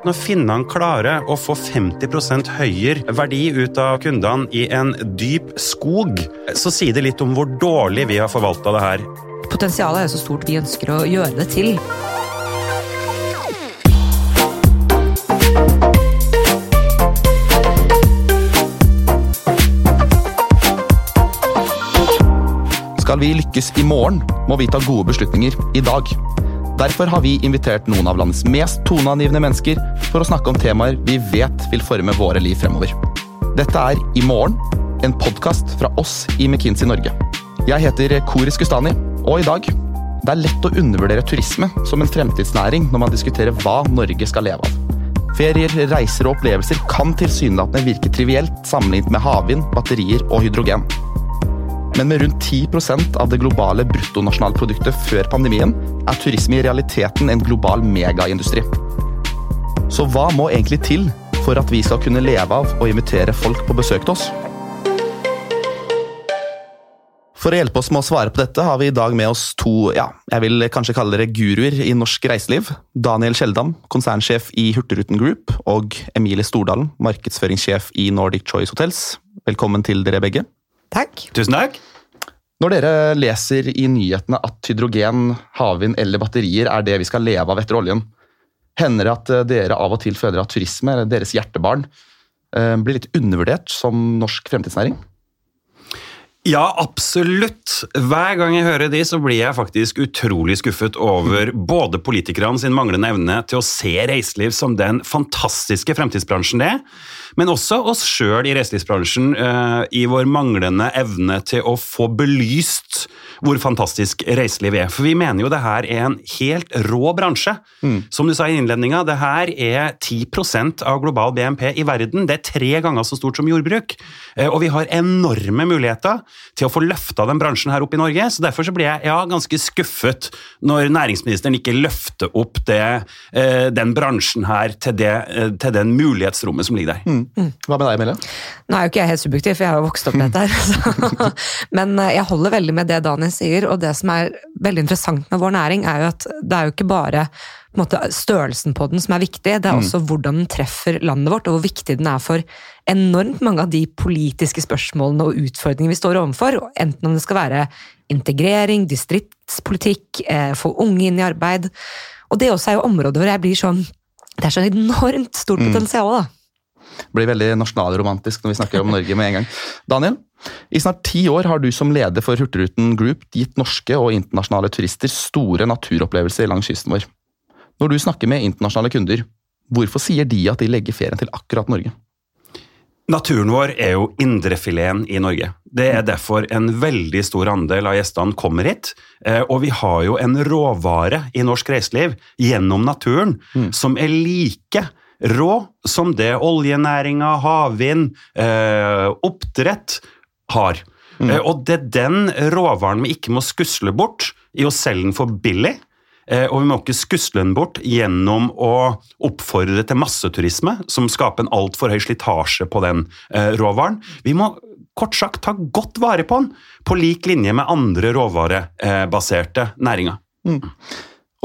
Når finnene klarer å få 50% høyere verdi ut av kundene i en dyp skog, så sier det litt om hvor dårlig vi har forvalta det her. Potensialet er jo så stort vi ønsker å gjøre det til. Skal vi lykkes i morgen, må vi ta gode beslutninger i dag. Derfor har vi invitert noen av landets mest toneangivende mennesker for å snakke om temaer vi vet vil forme våre liv fremover. Dette er I morgen, en podkast fra oss i McKinsey Norge. Jeg heter Koris Gustani, og i dag Det er lett å undervurdere turisme som en fremtidsnæring når man diskuterer hva Norge skal leve av. Ferier, reiser og opplevelser kan tilsynelatende virke trivielt sammenlignet med havvind, batterier og hydrogen. Men med rundt 10% av det globale bruttonasjonalproduktet før pandemien er turisme i realiteten en global megaindustri. Så hva må egentlig til for at vi skal kunne leve av å invitere folk på besøk til oss? For å hjelpe oss med å svare på dette har vi i dag med oss to ja, jeg vil kanskje kalle dere guruer i norsk reiseliv. Daniel Kjeldam, konsernsjef i Hurtigruten Group, og Emilie Stordalen, markedsføringssjef i Nordic Choice Hotels. Velkommen til dere begge. Takk. Tusen takk. Når dere leser i nyhetene at hydrogen, havvind eller batterier er det vi skal leve av etter oljen, hender det at dere av og til føler at turisme, eller deres hjertebarn, eh, blir litt undervurdert som norsk fremtidsnæring? Ja, absolutt. Hver gang jeg hører de, så blir jeg faktisk utrolig skuffet over både politikerne sin manglende evne til å se reiseliv som den fantastiske fremtidsbransjen det er, men også oss sjøl i reiselivsbransjen uh, i vår manglende evne til å få belyst hvor fantastisk reiseliv er. For vi mener jo det her er en helt rå bransje. Mm. Som du sa i innledninga, det her er 10% av global BNP i verden. Det er tre ganger så stort som jordbruk. Uh, og vi har enorme muligheter til å få løfta den bransjen her opp i Norge. så Derfor så blir jeg ja, ganske skuffet når næringsministeren ikke løfter opp det, uh, den bransjen her til, det, til den mulighetsrommet som ligger der. Mm. Mm. Hva med deg, Emilie? Nå er jo ikke jeg helt subjektiv, for jeg har jo vokst opp med dette her. Men eh, jeg holder veldig med det Daniel sier, og det som er veldig interessant med vår næring, er jo at det er jo ikke bare på måte, størrelsen på den som er viktig, det er mm. også hvordan den treffer landet vårt, og hvor viktig den er for enormt mange av de politiske spørsmålene og utfordringene vi står overfor. Enten om det skal være integrering, distriktspolitikk, eh, få unge inn i arbeid. Og det også er jo områder hvor jeg blir sånn Det er så enormt stort mm. potensial. da blir veldig nasjonalromantisk når vi snakker om Norge med en gang. Daniel, i snart ti år har du som leder for Hurtigruten Group gitt norske og internasjonale turister store naturopplevelser langs kysten vår. Når du snakker med internasjonale kunder, hvorfor sier de at de legger ferien til akkurat Norge? Naturen vår er jo indrefileten i Norge. Det er derfor en veldig stor andel av gjestene kommer hit. Eh, og vi har jo en råvare i norsk reiseliv gjennom naturen mm. som er like rå som det oljenæringa, havvind, eh, oppdrett har. Mm. Eh, og det er den råvaren vi ikke må skusle bort i å selge den for billig. Eh, og vi må ikke skusle den bort gjennom å oppfordre til masseturisme, som skaper en altfor høy slitasje på den eh, råvaren. Vi må kort sagt ta godt vare på den, på lik linje med andre råvarebaserte næringer. Mm.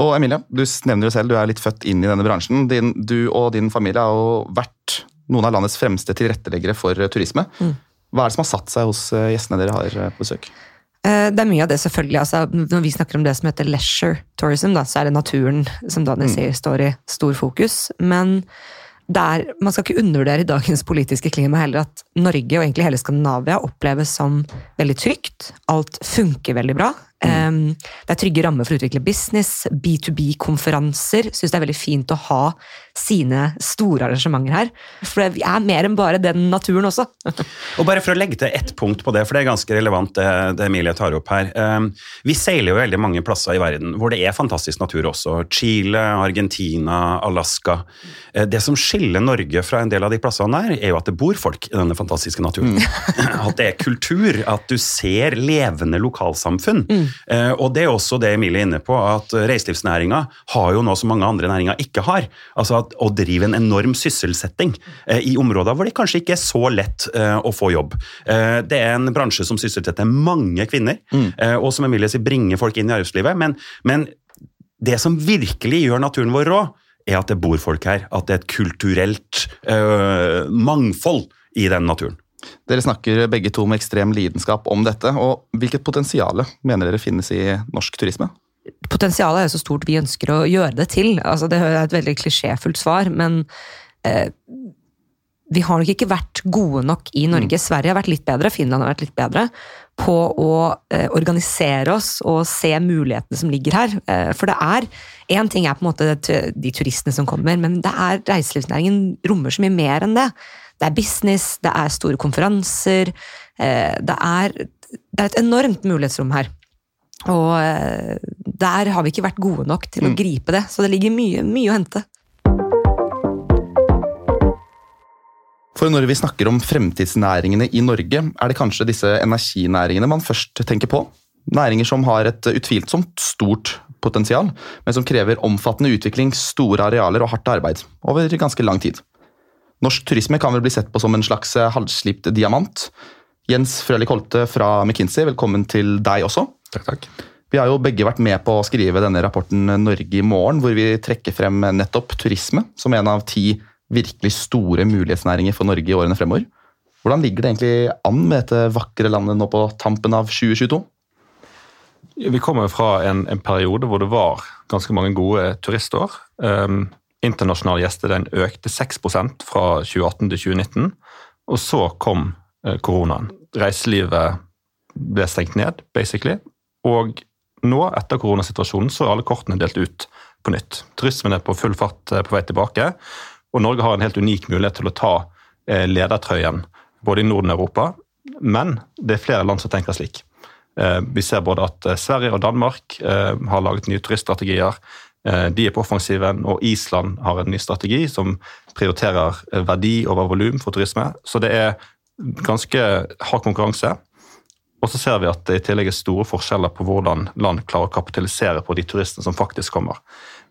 Og Emilie, du nevner jo selv, du er litt født inn i denne bransjen. Din, du og din familie har jo vært noen av landets fremste tilretteleggere for turisme. Mm. Hva er det som har satt seg hos eh, gjestene dere har eh, på besøk? Eh, det er mye av det, selvfølgelig. Altså, når vi snakker om det som heter leisure tourism, da, så er det naturen som Daniel mm. sier, står i stor fokus. Men der, man skal ikke undervurdere i dagens politiske klima heller at Norge og egentlig hele Skandinavia oppleves som veldig trygt. Alt funker veldig bra. Mm. Det er trygge rammer for å utvikle business. B2B-konferanser syns det er veldig fint å ha sine store arrangementer her. For vi er mer enn bare den naturen også. og bare for å legge til ett punkt på det, for det er ganske relevant det, det Emilie tar opp her. Vi seiler jo veldig mange plasser i verden hvor det er fantastisk natur også. Chile, Argentina, Alaska. Eh, det som skiller Norge fra en del av de plassene der, er jo at det bor folk i denne fantastiske naturen. Mm. at det er kultur, at du ser levende lokalsamfunn. Mm. Eh, og det er også det Emilie er inne på, at reiselivsnæringa har jo noe som mange andre næringer ikke har. Altså at å drive en enorm sysselsetting eh, i områder hvor det kanskje ikke er så lett eh, å få jobb. Det er en bransje som sysselsetter mange kvinner, mm. og som Emilie sier, bringer folk inn i arbeidslivet. Men, men det som virkelig gjør naturen vår rå, er at det bor folk her. At det er et kulturelt øh, mangfold i den naturen. Dere snakker begge to med ekstrem lidenskap om dette. og Hvilket potensial mener dere finnes i norsk turisme? Potensialet er så stort vi ønsker å gjøre det til. Altså, det er et veldig klisjéfullt svar, men eh, vi har nok ikke vært gode nok i Norge. Mm. Sverige har vært litt bedre, Finland har vært litt bedre på å eh, organisere oss og se mulighetene som ligger her. Eh, for det er Én ting er på en måte de turistene som kommer, men det er reiselivsnæringen rommer så mye mer enn det. Det er business, det er store konferanser. Eh, det er, det er et enormt mulighetsrom her. Og eh, der har vi ikke vært gode nok til å mm. gripe det, så det ligger mye, mye å hente. For når vi snakker om fremtidsnæringene i Norge, er det kanskje disse energinæringene man først tenker på? Næringer som har et utvilsomt stort potensial, men som krever omfattende utvikling, store arealer og hardt arbeid over ganske lang tid. Norsk turisme kan vel bli sett på som en slags halvslipt diamant. Jens Frølich Holte fra McKinsey, velkommen til deg også. Takk, takk. Vi har jo begge vært med på å skrive denne rapporten Norge i morgen, hvor vi trekker frem nettopp turisme som en av ti virkelig store mulighetsnæringer for Norge i årene fremover. Hvordan ligger det egentlig an med dette vakre landet nå på tampen av 2022? Vi kommer fra en, en periode hvor det var ganske mange gode turistår. Um, internasjonal den økte 6% fra 2018 til 2019. Og så kom uh, koronaen. Reiselivet ble stengt ned, basically. Og nå, etter koronasituasjonen, så er alle kortene delt ut på nytt. Turismen er på full fart uh, på vei tilbake. Og Norge har en helt unik mulighet til å ta eh, ledertrøyen både i Norden og Europa. Men det er flere land som tenker slik. Eh, vi ser både at eh, Sverige og Danmark har laget nye turiststrategier. De er på offensiven, og Island har en ny strategi som prioriterer verdi over volum for turisme. Så det er ganske hard konkurranse. Og så ser vi at det i tillegg er store forskjeller på hvordan land klarer å kapitalisere på de turistene som faktisk kommer.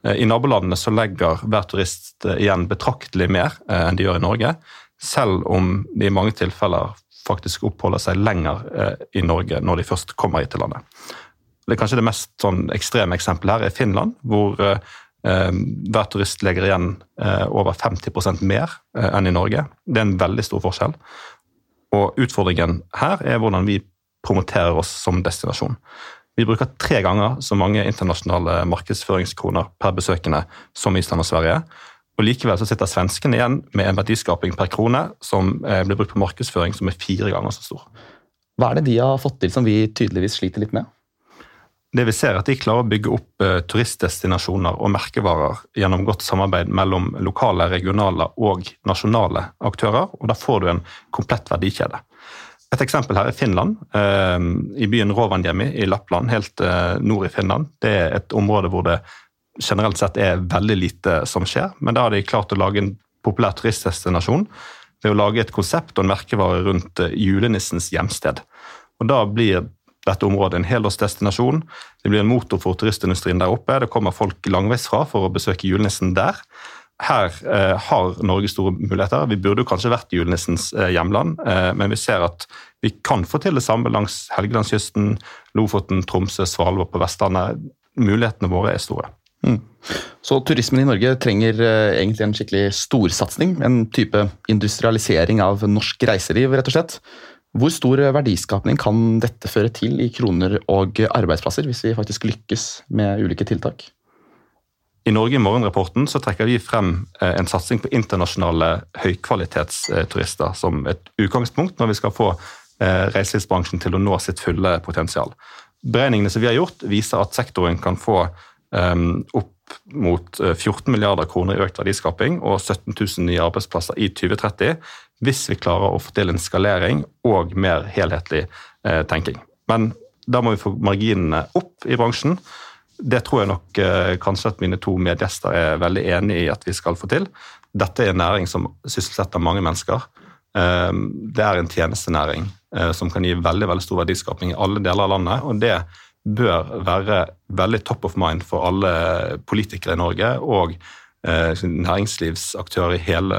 Eh, I nabolandene så legger hver turist eh, igjen betraktelig mer eh, enn de gjør i Norge, selv om de i mange tilfeller faktisk oppholder seg lenger i Norge når de først kommer hit til landet. Det kanskje det mest sånn, ekstreme eksempelet her er Finland, hvor eh, hver turist legger igjen eh, over 50% mer eh, enn i Norge. Det er en veldig stor forskjell. Og Utfordringen her er hvordan vi promoterer oss som destinasjon. Vi bruker tre ganger så mange internasjonale markedsføringskroner per besøkende som Island og Sverige. Og Likevel så sitter svenskene igjen med en verdiskaping per krone som eh, blir brukt på markedsføring som er fire ganger så stor. Hva er det de har fått til som vi tydeligvis sliter litt med? Det vi ser er at De klarer å bygge opp uh, turistdestinasjoner og merkevarer gjennom godt samarbeid mellom lokale, regionale og nasjonale aktører. og Da får du en komplett verdikjede. Et eksempel her er Finland. Ehm, I byen Rovaniemi i Lappland, helt eh, nord i Finland. Det er et område hvor det generelt sett er veldig lite som skjer. Men da har de klart å lage en populær turistdestinasjon ved å lage et konsept og en merkevare rundt eh, julenissens hjemsted. Og Da blir dette området en helårsdestinasjon. Det blir en motor for turistindustrien der oppe. Det kommer folk langveisfra for å besøke julenissen der her eh, har Norge store muligheter. Vi burde jo kanskje vært julenissens eh, hjemland, eh, men vi ser at vi kan få til det samme langs Helgelandskysten, Lofoten, Tromsø, Svalbard på Vestlandet. Mulighetene våre er store. Mm. Så turismen i Norge trenger eh, egentlig en skikkelig storsatsing? En type industrialisering av norsk reiseliv, rett og slett? Hvor stor verdiskapning kan dette føre til i kroner og arbeidsplasser, hvis vi faktisk lykkes med ulike tiltak? I Norge i morgenrapporten så trekker vi frem eh, en satsing på internasjonale høykvalitetsturister som et utgangspunkt når vi skal få eh, reiselivsbransjen til å nå sitt fulle potensial. Beregningene som vi har gjort, viser at sektoren kan få um, mot 14 milliarder kroner i økt verdiskaping og 17 000 nye arbeidsplasser i 2030 hvis vi klarer å få til en skalering og mer helhetlig eh, tenking. Men da må vi få marginene opp i bransjen. Det tror jeg nok eh, kanskje at mine to medgjester er veldig enig i at vi skal få til. Dette er en næring som sysselsetter mange mennesker. Eh, det er en tjenestenæring eh, som kan gi veldig, veldig stor verdiskaping i alle deler av landet. og det bør være veldig top of mind for alle politikere i Norge og næringslivsaktører i hele,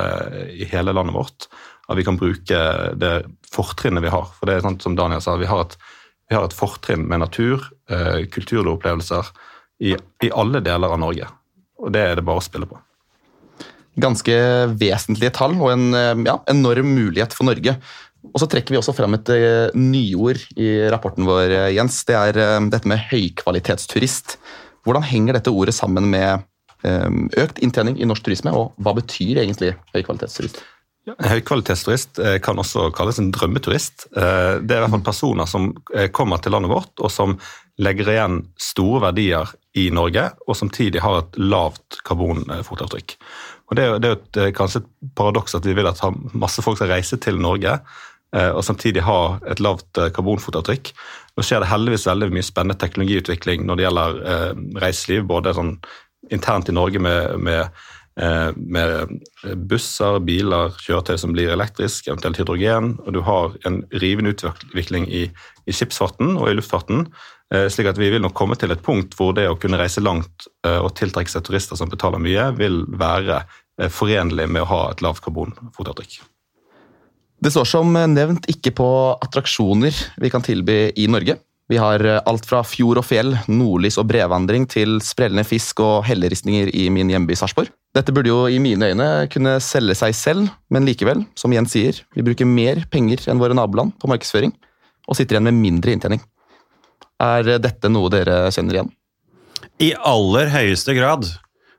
i hele landet vårt. At vi kan bruke det fortrinnet vi har. For det er sånn som Daniel sa, vi har et, vi har et fortrinn med natur, kulturopplevelser, i, i alle deler av Norge. Og det er det bare å spille på. Ganske vesentlige tall og en eh, ja, enorm mulighet for Norge. Og så trekker vi også fram et uh, nyord i rapporten vår, Jens. Det er uh, dette med høykvalitetsturist. Hvordan henger dette ordet sammen med økt inntjening i norsk turisme, og hva betyr egentlig høykvalitetsturist? Ja, høykvalitetsturist kan også kalles en drømmeturist. Det er i hvert fall personer som kommer til landet vårt, og som legger igjen store verdier i Norge, og samtidig har et lavt karbonfotavtrykk. Og Det er, det er et, eh, kanskje et paradoks at vi vil at masse folk skal reise til Norge eh, og samtidig ha et lavt eh, karbonfotavtrykk. Nå skjer det heldigvis veldig mye spennende teknologiutvikling når det gjelder reiseliv, både sånn internt i Norge med, med, med, busser, biler, kjøretøy som blir elektrisk, eventuelt hydrogen. Og du har en rivende utvikling i, i skipsfarten og i luftfarten. Eh, slik at Vi vil nok komme til et punkt hvor det å kunne reise langt eh, og tiltrekke seg turister som betaler mye, vil være eh, forenlig med å ha et lavt karbonfotavtrykk. Det står som nevnt ikke på attraksjoner vi kan tilby i Norge. Vi har alt fra fjord og fjell, nordlys og brevandring til sprellende fisk og helleristninger i min hjemby Sarpsborg. Dette burde jo i mine øyne kunne selge seg selv, men likevel, som Jens sier, vi bruker mer penger enn våre naboland på markedsføring, og sitter igjen med mindre inntjening. Er dette noe dere kjenner igjen? I aller høyeste grad.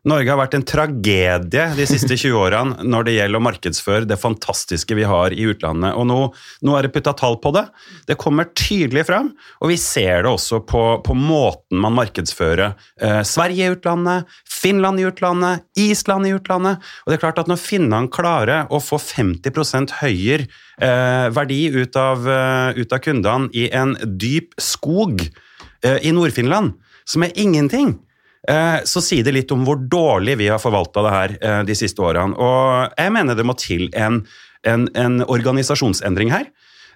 Norge har vært en tragedie de siste 20 årene når det gjelder å markedsføre det fantastiske vi har i utlandet. Og nå, nå er det putta tall på det. Det kommer tydelig fram, og vi ser det også på, på måten man markedsfører eh, Sverige i utlandet, Finland i utlandet, Island i utlandet. Og det er klart at når finnene klarer å få 50 høyere eh, verdi ut av, uh, ut av kundene i en dyp skog eh, i Nord-Finland, som er ingenting Eh, så sier det litt om hvor dårlig vi har forvalta det her eh, de siste årene. Og jeg mener det må til en, en, en organisasjonsendring her.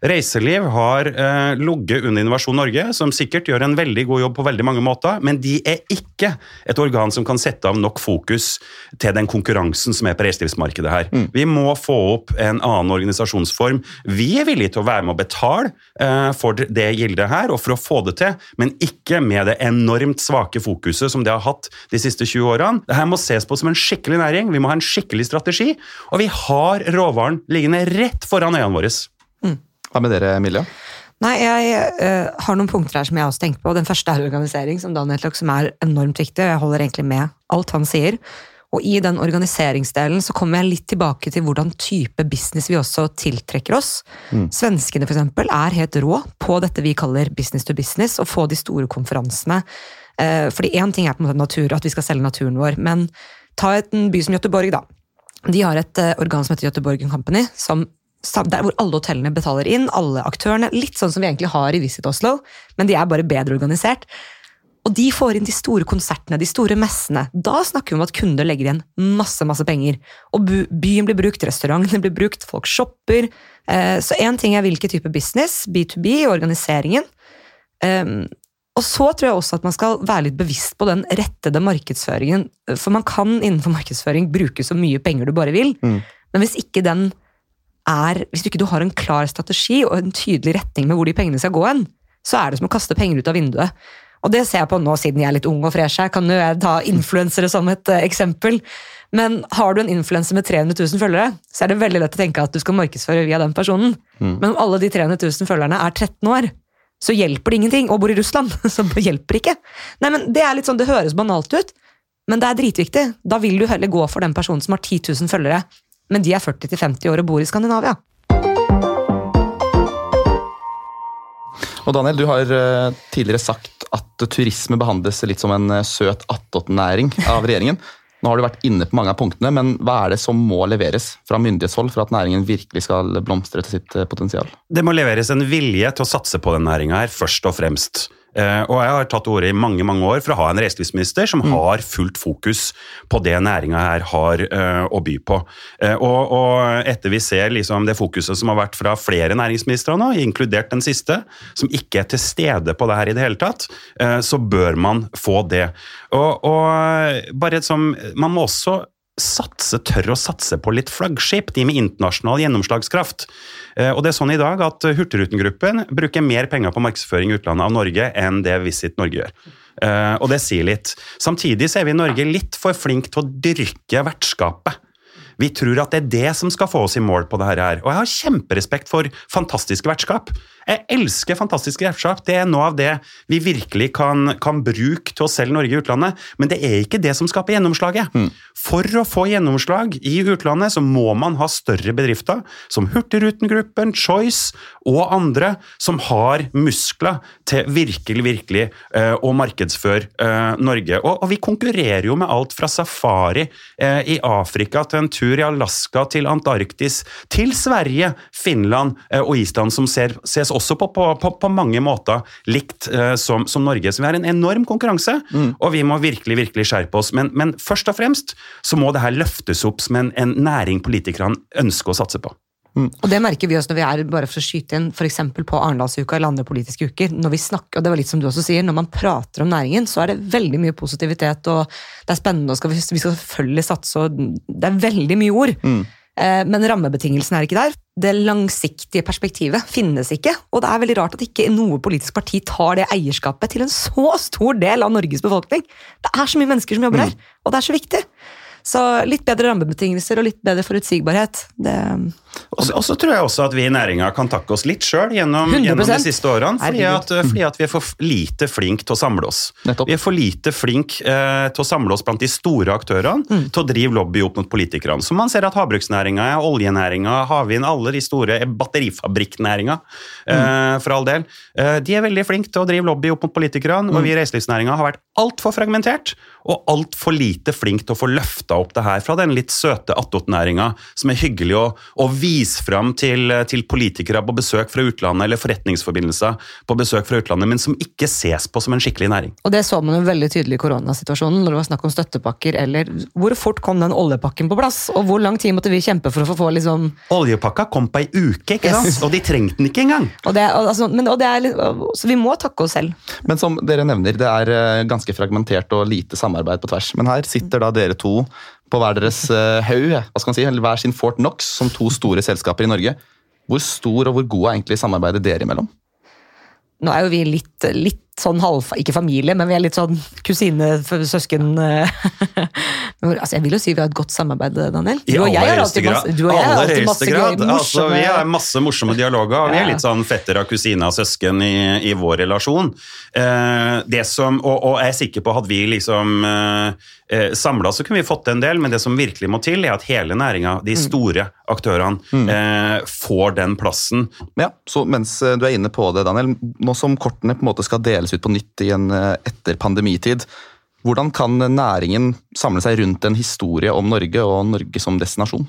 Reiseliv har eh, ligget under Innovasjon Norge, som sikkert gjør en veldig god jobb på veldig mange måter, men de er ikke et organ som kan sette av nok fokus til den konkurransen som er på reiselivsmarkedet her. Mm. Vi må få opp en annen organisasjonsform. Vi er villige til å være med å betale eh, for det gildet her, og for å få det til, men ikke med det enormt svake fokuset som det har hatt de siste 20 årene. Dette må ses på som en skikkelig næring, vi må ha en skikkelig strategi, og vi har råvaren liggende rett foran øynene våre. Hva med dere, Emilia? Nei, Jeg uh, har noen punkter her som jeg også tenkte på. Den første er organisering, som Daniel tok, som er enormt viktig. Jeg holder egentlig med alt han sier. Og i den organiseringsdelen så kommer jeg litt tilbake til hvordan type business vi også tiltrekker oss. Mm. Svenskene for eksempel, er helt rå på dette vi kaller business to business, å få de store konferansene. Uh, fordi én ting er på en måte natur, at vi skal selge naturen vår, men ta en by som Göteborg, da. De har et uh, organ som heter Göteborg Company, som der hvor alle hotellene betaler inn, alle aktørene. Litt sånn som vi egentlig har i Visit Oslo, men de er bare bedre organisert. Og de får inn de store konsertene, de store messene. Da snakker vi om at kunder legger igjen masse masse penger. Og byen blir brukt, restaurantene blir brukt, folk shopper. Eh, så én ting er hvilken type business, B2B, organiseringen. Ehm, og så tror jeg også at man skal være litt bevisst på den rettede markedsføringen. For man kan innenfor markedsføring bruke så mye penger du bare vil, mm. men hvis ikke den er Hvis du ikke har en klar strategi og en tydelig retning med hvor de pengene skal gå hen, så er det som å kaste penger ut av vinduet. Og det ser jeg på nå, siden jeg er litt ung og fresh her, kan jo jeg ta influensere som et uh, eksempel. Men har du en influenser med 300 000 følgere, så er det veldig lett å tenke at du skal markedsføre via den personen. Mm. Men om alle de 300 000 følgerne er 13 år, så hjelper det ingenting. Og bor i Russland, så hjelper det ikke. Nei, men Det er litt sånn, det høres banalt ut, men det er dritviktig. Da vil du heller gå for den personen som har 10 000 følgere, men de er 40-50 år og bor i Skandinavia. Og Daniel, du har eh, tidligere sagt at turisme behandles litt som en eh, søt attåtnæring av regjeringen. Nå har du vært inne på mange av punktene, men hva er det som må leveres fra myndighetshold for at næringen virkelig skal blomstre til sitt eh, potensial? Det må leveres en vilje til å satse på den næringa her, først og fremst. Uh, og jeg har tatt ordet i mange mange år for å ha en reiselivsminister som mm. har fullt fokus på det næringa her har uh, å by på. Uh, og, og, etter vi ser liksom det fokuset som har vært fra flere næringsministre nå, inkludert den siste, som ikke er til stede på det her i det hele tatt, så bør man få det. Og, og bare som Man må også satse, tør å satse på litt flaggskip, de med internasjonal gjennomslagskraft. Eh, og det er sånn i dag at Hurtigruten-gruppen bruker mer penger på markedsføring i utlandet av Norge enn det Visit Norge gjør. Eh, og det sier litt. Samtidig så er vi i Norge litt for flinke til å dyrke vertskapet. Vi tror at det er det som skal få oss i mål på det her. Og jeg har kjemperespekt for fantastiske vertskap. Jeg elsker fantastiske vertskap. Det er noe av det vi virkelig kan, kan bruke til å selge Norge i utlandet. Men det er ikke det som skaper gjennomslaget. Mm. For å få gjennomslag i utlandet så må man ha større bedrifter, som Hurtigruten-gruppen, Choice og andre, som har muskler til virkelig, virkelig uh, å markedsføre uh, Norge. Og, og, vi konkurrerer jo med alt fra safari uh, i Afrika til en tur i Alaska til Antarktis, til Sverige, Finland og Island, som ser, ses også på, på, på, på mange måter likt uh, som, som, Norge. Så vi har en enorm konkurranse, mm. og vi må virkelig virkelig skjerpe oss. Men, men, først og fremst så må det her løftes opp som en, en næring politikerne ønsker å satse på. Mm. Og Det merker vi også når vi er bare for å skyte inn f.eks. på Arendalsuka eller andre politiske uker. Når vi snakker, og det var litt som du også sier, når man prater om næringen, så er det veldig mye positivitet, og det er spennende, og skal vi, vi, skal selvfølgelig satse, og det er veldig mye ord. Mm. Eh, men rammebetingelsene er ikke der. Det langsiktige perspektivet finnes ikke. Og det er veldig rart at ikke noe politisk parti tar det eierskapet til en så stor del av Norges befolkning. Det er så mye mennesker som jobber mm. her, og det er så viktig. Så litt bedre rammebetingelser og litt bedre forutsigbarhet. Det og så tror jeg også at vi i næringa kan takke oss litt sjøl gjennom, gjennom, de siste årene. Fordi at, fordi at, vi er for lite flinke til å samle oss. Nettopp. Vi er for lite flinke eh, til å samle oss blant de store aktørene mm. til å drive lobby opp mot politikerne. Så man ser at havbruksnæringa, oljenæringa, havvind, alle de store batterifabrikknæringa, eh, mm. for all del, eh, de er veldig flinke til å drive lobby opp mot politikerne. Mm. Og vi i reiselivsnæringa har vært altfor fragmentert og altfor lite flinke til å få løfta opp det her fra den litt søte attåtnæringa som er hyggelig å, å vise fram til, til, politikere på besøk fra utlandet eller forretningsforbindelser på besøk fra utlandet, men som ikke ses på som en skikkelig næring. Og Det så man jo veldig tydelig i koronasituasjonen, når det var snakk om støttepakker eller Hvor fort kom den oljepakken på plass, og hvor lang tid måtte vi kjempe for å få liksom Oljepakka kom på ei uke, ikke sant? Yes. og de trengte den ikke engang! Og det, altså, men, og det er, så vi må takke oss selv. Men som dere nevner, det er eh, ganske fragmentert og lite samarbeid på tvers. Men her sitter da dere to på hver deres uh, haug, hva skal man si, eller hver sin Fort Knox, som to store selskaper i Norge. Hvor stor og hvor god er egentlig samarbeidet dere imellom? Nå er jo vi litt, litt sånn halv... Ikke familie, men vi er litt sånn kusine, søsken eh. altså, Jeg vil jo si vi har et godt samarbeid, Daniel. Du og jeg har alltid Masse, du og jeg aller høyeste grad. Altså, vi har masse morsomme dialoger, og vi er litt sånn fetter av kusine og søsken i, i vår relasjon. Eh, det som, og, og, jeg er sikker på, hadde vi liksom eh, eh samla, så kunne vi fått en del, men det som virkelig må til, er at hele næringa, de mm. store aktørene, mm. eh, får den plassen. Ja, så Mens du er inne på det, Daniel, nå som kortene på en måte skal deles ut på nytt i en eh, etter pandemitid. Hvordan kan næringen samle seg rundt en historie om Norge og Norge som destinasjon?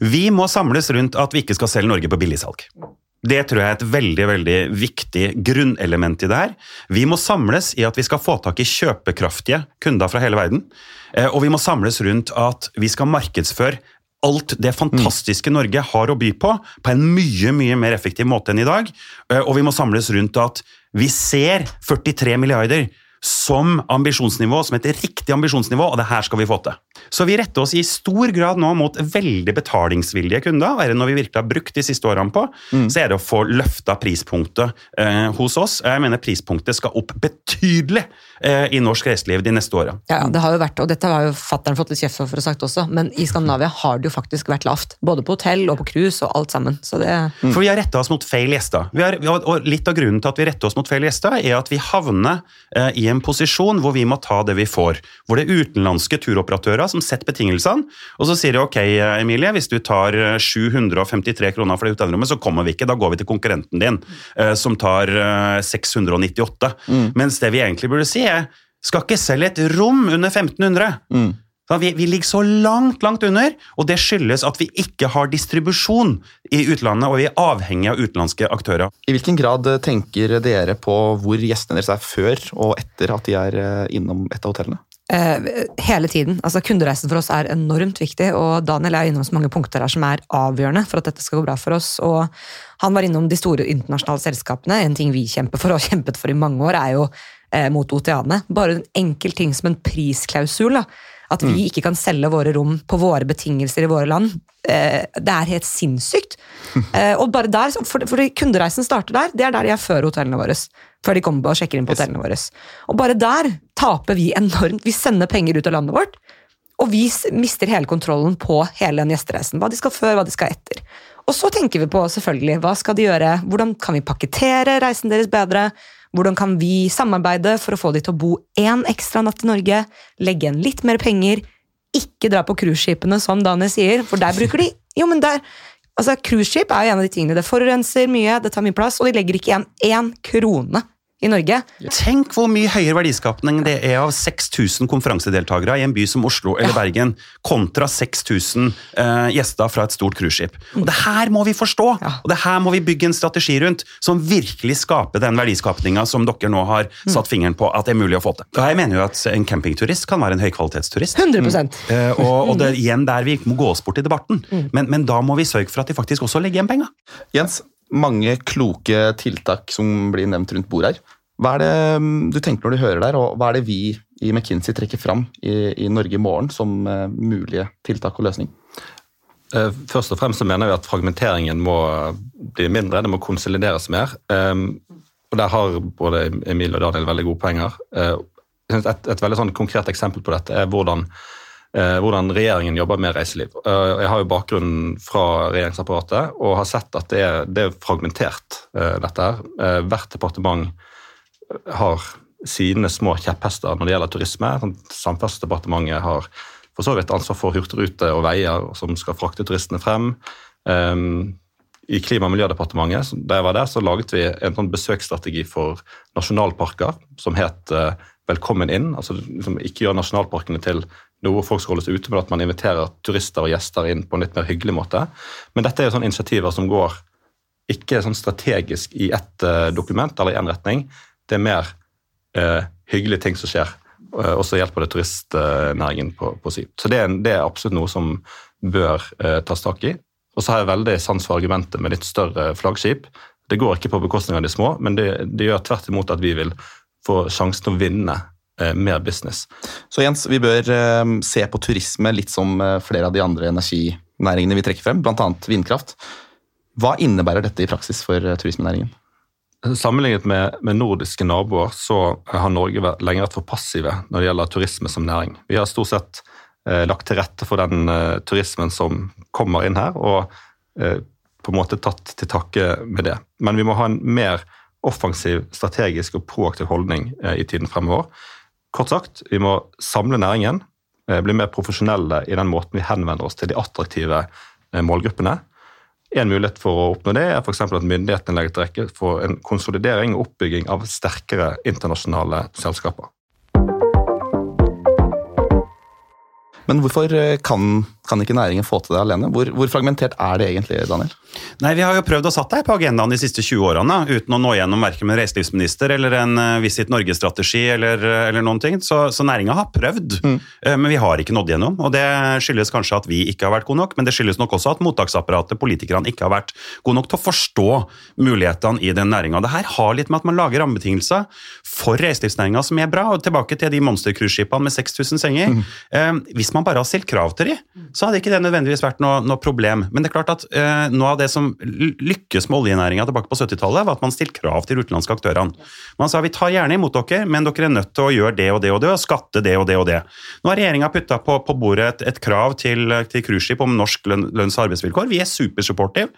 Vi må samles rundt at vi ikke skal selge Norge på billigsalg. Det tror jeg er et veldig veldig viktig grunnelement i det her. Vi må samles i at vi skal få tak i kjøpekraftige kunder fra hele verden. Eh, og vi må samles rundt at vi skal markedsføre alt det fantastiske Norge har å by på, på en mye mye mer effektiv måte enn i dag. Eh, og vi må samles rundt at vi ser 43 milliarder som ambisjonsnivå, som et riktig ambisjonsnivå, og det her skal vi få til. Så vi retter oss i stor grad nå mot veldig betalingsvillige kunder. og er det noe vi virkelig har brukt de siste årene på, mm. så er det å få løfta prispunktet eh, hos oss. Jeg mener prispunktet skal opp betydelig eh, i norsk reiseliv de neste åra. Ja, det har jo vært, og dette har jo fattern fått litt kjeft for, for å sagt også, men i Skandinavia har det jo faktisk vært lavt. Både på hotell og på cruise og alt sammen. Det, mm. For vi har retta oss mot feil gjester. Har, og litt av grunnen til at vi retter oss mot feil gjester, er at vi havner eh, i en posisjon hvor vi må ta det vi får. Hvor det er utenlandske turoperatører som setter betingelsene, og så sier de ok, Emilie, hvis du tar 753 kroner for det hotellrommet, så kommer vi ikke. Da går vi til konkurrenten din, eh, som tar 698. Eh, mm. Mens det vi egentlig burde si, er skal ikke selge et rom under 1500. Mm. Vi, vi, ligger så langt, langt under, og det skyldes at vi ikke har distribusjon i utlandet, og vi er avhengig av utenlandske aktører. I hvilken grad tenker dere på hvor gjestene deres er før og etter at de er eh, innom et av hotellene? Eh, hele tiden. Altså Kundereisen for oss er enormt viktig, og Daniel er innom så mange punkter her som er avgjørende for at dette skal gå bra for oss. og Han var innom de store internasjonale selskapene. En ting vi kjemper for og har kjempet for i mange år, er jo eh, mot Oteane. Bare en enkel ting som en prisklausul. da at vi mm. ikke kan selge våre rom på våre betingelser i våre land. Eh, det er helt sinnssykt. Eh, og bare der, for, for Kundereisen starter der. Det er der de er før hotellene våre. Før de kommer og sjekker inn på hotellene våre. Og bare der taper vi enormt. Vi sender penger ut av landet vårt. Og vi mister hele kontrollen på hele den gjestereisen. Hva de skal før, hva de skal etter. Og så tenker vi på selvfølgelig, hva skal de gjøre, hvordan kan vi pakkettere reisen deres bedre, hvordan kan vi samarbeide for å få de til å bo én ekstra natt i Norge, legge igjen litt mer penger, ikke dra på cruiseskipene, som Daniel sier, for der bruker de Jo, men der Altså, Cruiseskip er jo en av de tingene. Det forurenser mye, det tar mye plass, og de legger ikke igjen én krone i Norge. Tenk hvor mye høyere verdiskapning det er av 6000 konferansedeltakere i en by som Oslo eller Bergen, kontra 6000 uh, gjester fra et stort cruiseskip. Og Det her må vi forstå, Ja. og det her må vi bygge en strategi rundt som virkelig skaper den verdiskapninga som dere nå har satt fingeren på at det er mulig å få til. Og jeg mener jo at en campingturist kan være en høykvalitetsturist. 100 Eh, og, og det er igjen der vi må gå oss bort i debatten. Men, men da må vi sørge for at de faktisk også legger igjen penger. Jens, mange kloke tiltak som blir nevnt rundt bordet her. Hva er det mm, du tenker når du hører der, og hva er det vi i McKinsey trekker fram i, i Norge i morgen som eh, mulige tiltak og løsning? Eh, Først og fremst så mener vi at fragmenteringen må bli mindre, det må konsolideres mer. Um, og Der har både Emil og Daniel veldig gode poenger. Eh, Et, et veldig sånn konkret eksempel på dette er hvordan, hvordan regjeringen jobber med reiseliv. Eh, Jeg har jo bakgrunn fra regjeringsapparatet og har sett at det er, det er fragmentert, eh, dette her. Eh, Hvert departement har sine små kjepphester når det gjelder turisme. Sånn, Samferdselsdepartementet har for så vidt ansvar for hurtigrute og veier som skal frakte turistene frem. Um, I Klima- og miljødepartementet da jeg var der, så laget vi en sånn besøksstrategi for nasjonalparker som het eh, Velkommen inn. altså liksom Ikke gjør nasjonalparkene til noe folk skal holde seg ute, men at man inviterer turister og gjester inn på en litt mer hyggelig måte. Men dette er jo sånne initiativer som går ikke sånn strategisk i ett eh, dokument eller i én retning. Det er mer eh, hyggelige ting som skjer, eh, og så hjelper det turistnæringen på, på si. Så det er, det er absolutt noe som bør eh, tas tak i. Og så har jeg veldig sans for argumentet med litt større flaggskip. Det går ikke på bekostning av de små, men det, det gjør tvert imot at vi vil få sjansen til å vinne mer business. Så Jens, vi bør eh, se på turisme litt som eh, flere av de andre energinæringene vi trekker frem, bl.a. vindkraft. Hva innebærer dette i praksis for eh, turismenæringen? Sammenlignet med, med nordiske naboer så har Norge vært, lenge vært for passive når det gjelder turisme som næring. Vi har stort sett eh, lagt til rette for den eh, turismen som kommer inn her, og eh, på en måte tatt til takke med det. Men vi må ha en mer offensiv, strategisk og proaktiv holdning eh, i tiden fremover. Kort sagt, vi må samle næringen, eh, bli mer profesjonelle i den måten vi henvender oss til de attraktive eh, målgruppene. En mulighet for å oppnå det er eksempel at myndighetene legger til rette for en konsolidering og oppbygging av sterkere internasjonale selskaper. Men hvorfor eh, kan, kan ikke næringen få til det alene? Hvor, hvor fragmentert er det egentlig, Daniel? Nei, Vi har jo prøvd å satt deg på agendaen de siste 20 årene, uten å nå gjennom verken med reiselivsminister eller en uh, Visit Norge-strategi eller, eh, eller noen ting. Så, så næringa har prøvd, mm. men vi har ikke nådd gjennom. og Det skyldes kanskje at vi ikke har vært gode nok, men det skyldes nok også at mottaksapparatet, politikerne, ikke har vært gode nok til å forstå mulighetene i den næringa. Det her har litt med at man lager rammebetingelser for reiselivsnæringa som er bra. og Tilbake til de monstercruiseskipene med 6000 senger. Eh, hvis man bare har stilt krav til de, så hadde ikke det nødvendigvis vært noe, noe problem. Men det er klart at eh, noe av det som lykkes med oljenæringa tilbake på 70-tallet, var at man stilte krav til de utenlandske aktørene. Man sa vi tar gjerne imot dere, men dere er nødt til å gjøre det og det og det, og skatte det og det og det. Nå har regjeringa putta på, på bordet et, et krav til, cruiseskip om norsk løn, lønns- og arbeidsvilkår. Vi er supersupportive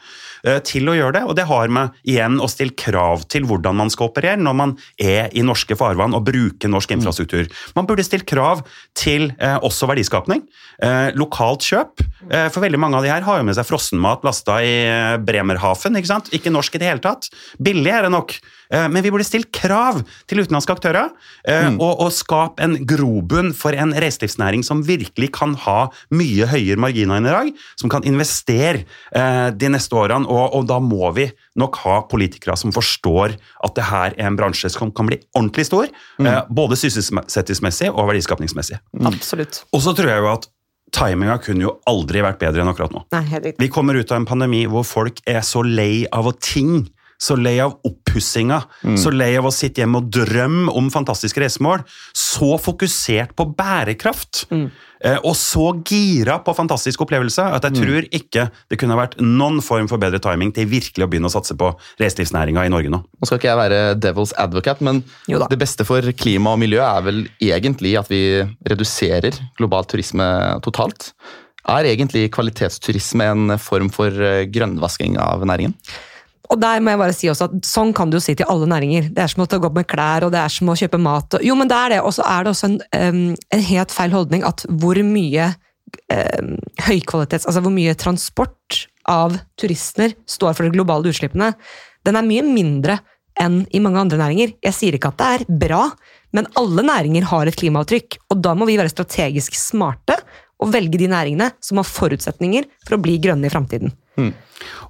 eh, til å gjøre det, og det har med igjen å stille krav til hvordan man skal operere når man er i norske farvann og bruker norsk infrastruktur. Man burde stilt krav til eh, også verdiskapning. Eh, lokalt kjøp. Eh, for veldig mange av de her har jo med seg frossenmat lasta i eh, Bremerhaven. Ikke sant? Ikke norsk i det hele tatt. Billig er det nok. Eh, men vi burde stilt krav til utenlandske aktører, mm. og, og skape en grobunn for en reiselivsnæring som virkelig kan ha mye høyere marginer enn i dag, som kan investere eh, de neste årene. Og, og da må vi nok ha politikere som forstår at det her er en bransje som kan bli ordentlig stor, mm. både sysselsettingsmessig og verdiskapningsmessig. Absolutt. Og så tror jeg jo at timinga kunne jo aldri vært bedre enn akkurat nå. Nei. Vi kommer ut av en pandemi hvor folk er så lei av å ting så lei av oppussinga, så lei av å sitte hjemme og drømme om fantastiske reisemål, så fokusert på bærekraft. mm. Og så gira på fantastiske opplevelser at jeg tror ikke det kunne vært noen form for bedre timing til virkelig å begynne å satse på reiselivsnæringa i Norge nå. Nå skal ikke jeg være devil's advocate, men det beste for klima og miljø er vel egentlig at vi reduserer global turisme totalt. Er egentlig kvalitetsturisme en form for eh, grønnvasking av næringen? Og der må jeg bare si også at Sånn kan du jo si til alle næringer. Det er som å gå med klær, og det er som å kjøpe mat. Jo, men det er det. Og så er det også en, en helt feil holdning at hvor mye um, høykvalitets... Altså hvor mye transport av turister står for de globale utslippene, den er mye mindre enn i mange andre næringer. Jeg sier ikke at det er bra, men alle næringer har et klimaavtrykk. Og da må vi være strategisk smarte og velge de næringene som har forutsetninger for å bli grønne i framtiden.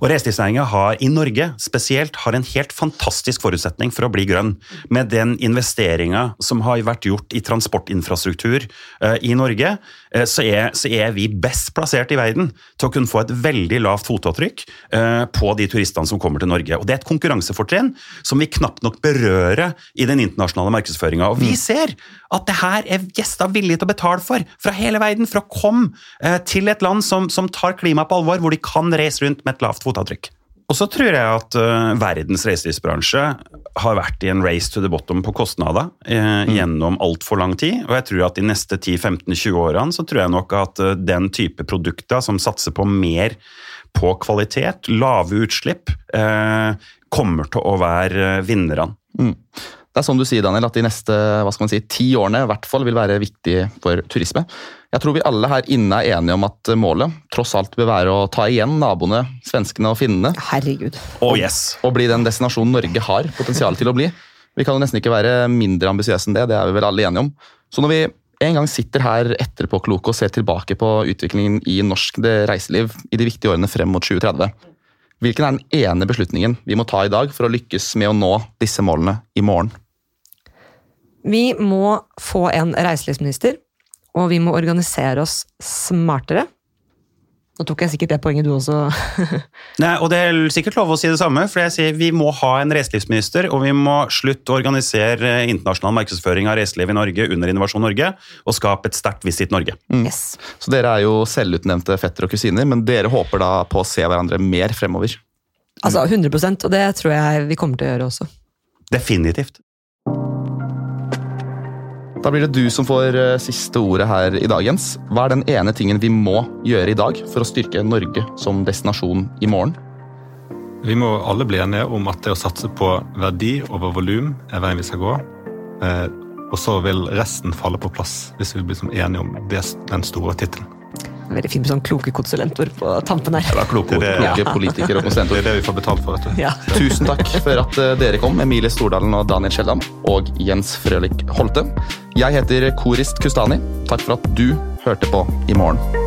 Og reiselivsnæringa har i Norge spesielt har en helt fantastisk forutsetning for å bli grønn. Med den investeringa som har vært gjort i transportinfrastruktur eh, i Norge, eh, så, er, så er vi best plassert i verden til å kunne få et veldig lavt fotavtrykk eh, på de turistene som kommer til Norge. Og Det er et konkurransefortrinn som vi knapt nok berører i den internasjonale markedsføringa. Og vi ser at det her er gjester villige til å betale for fra hele verden for å komme til et land som, som tar klimaet på alvor, hvor de kan reise rundt med et lavt fotavtrykk. Og så tror jeg at uh, verdens reiselivsbransje har vært i en race to the bottom på kostnader eh, gjennom altfor lang tid. Og jeg tror at de neste 10-15-20 årene så tror jeg nok at uh, den type produkter som satser på mer på kvalitet, lave utslipp, eh, kommer til å være vinnerne. Det er som du sier, Daniel, at de neste hva skal man si, ti årene i hvert fall vil være viktige for turisme. Jeg tror vi alle her inne er enige om at målet tross alt bør være å ta igjen naboene, svenskene og finnene, Herregud. Oh yes! og bli den destinasjonen Norge har potensial til å bli. Vi kan jo nesten ikke være mindre ambisiøse enn det, det er vi vel alle enige om. Så når vi en gang sitter her etterpåkloke og ser tilbake på utviklingen i norsk reiseliv i de viktige årene frem mot 2030, hvilken er den ene beslutningen vi må ta i dag for å lykkes med å nå disse målene i morgen? Vi må få en reiselivsminister, og vi må organisere oss smartere. Nå tok jeg sikkert det poenget du også. Nei, og Det er sikkert lov å si det samme, for jeg sier vi må ha en reiselivsminister, og vi må slutte å organisere internasjonal markedsføring av reiseliv i Norge under Innovasjon Norge, og skape et sterkt Visit Norge. Yes. Så dere er jo selvutnevnte fettere og kusiner, men dere håper da på å se hverandre mer fremover. Altså 100% og det tror jeg vi kommer til å gjøre også. Definitivt. Da blir det du som får eh, siste ordet her i dag, Jens. Hva er den ene tingen vi må gjøre i dag for å styrke Norge som destinasjon i morgen? Vi må alle bli enige om at det å satse på verdi over volum er veien vi skal gå. Eh, og så vil resten falle på plass hvis vi blir enige om den store tittelen. Veldig fint med sånn kloke konsulentord på tampen her. Det var kloke. Det er det. Kloke politikere og Det er det vi får betalt for. vet du. Ja. Tusen takk for at eh, dere kom, Emilie Stordalen og Daniel Skjeldam, og Jens Frølik Holte. Jeg heter Korist Kustani. Takk for at du hørte på i morgen.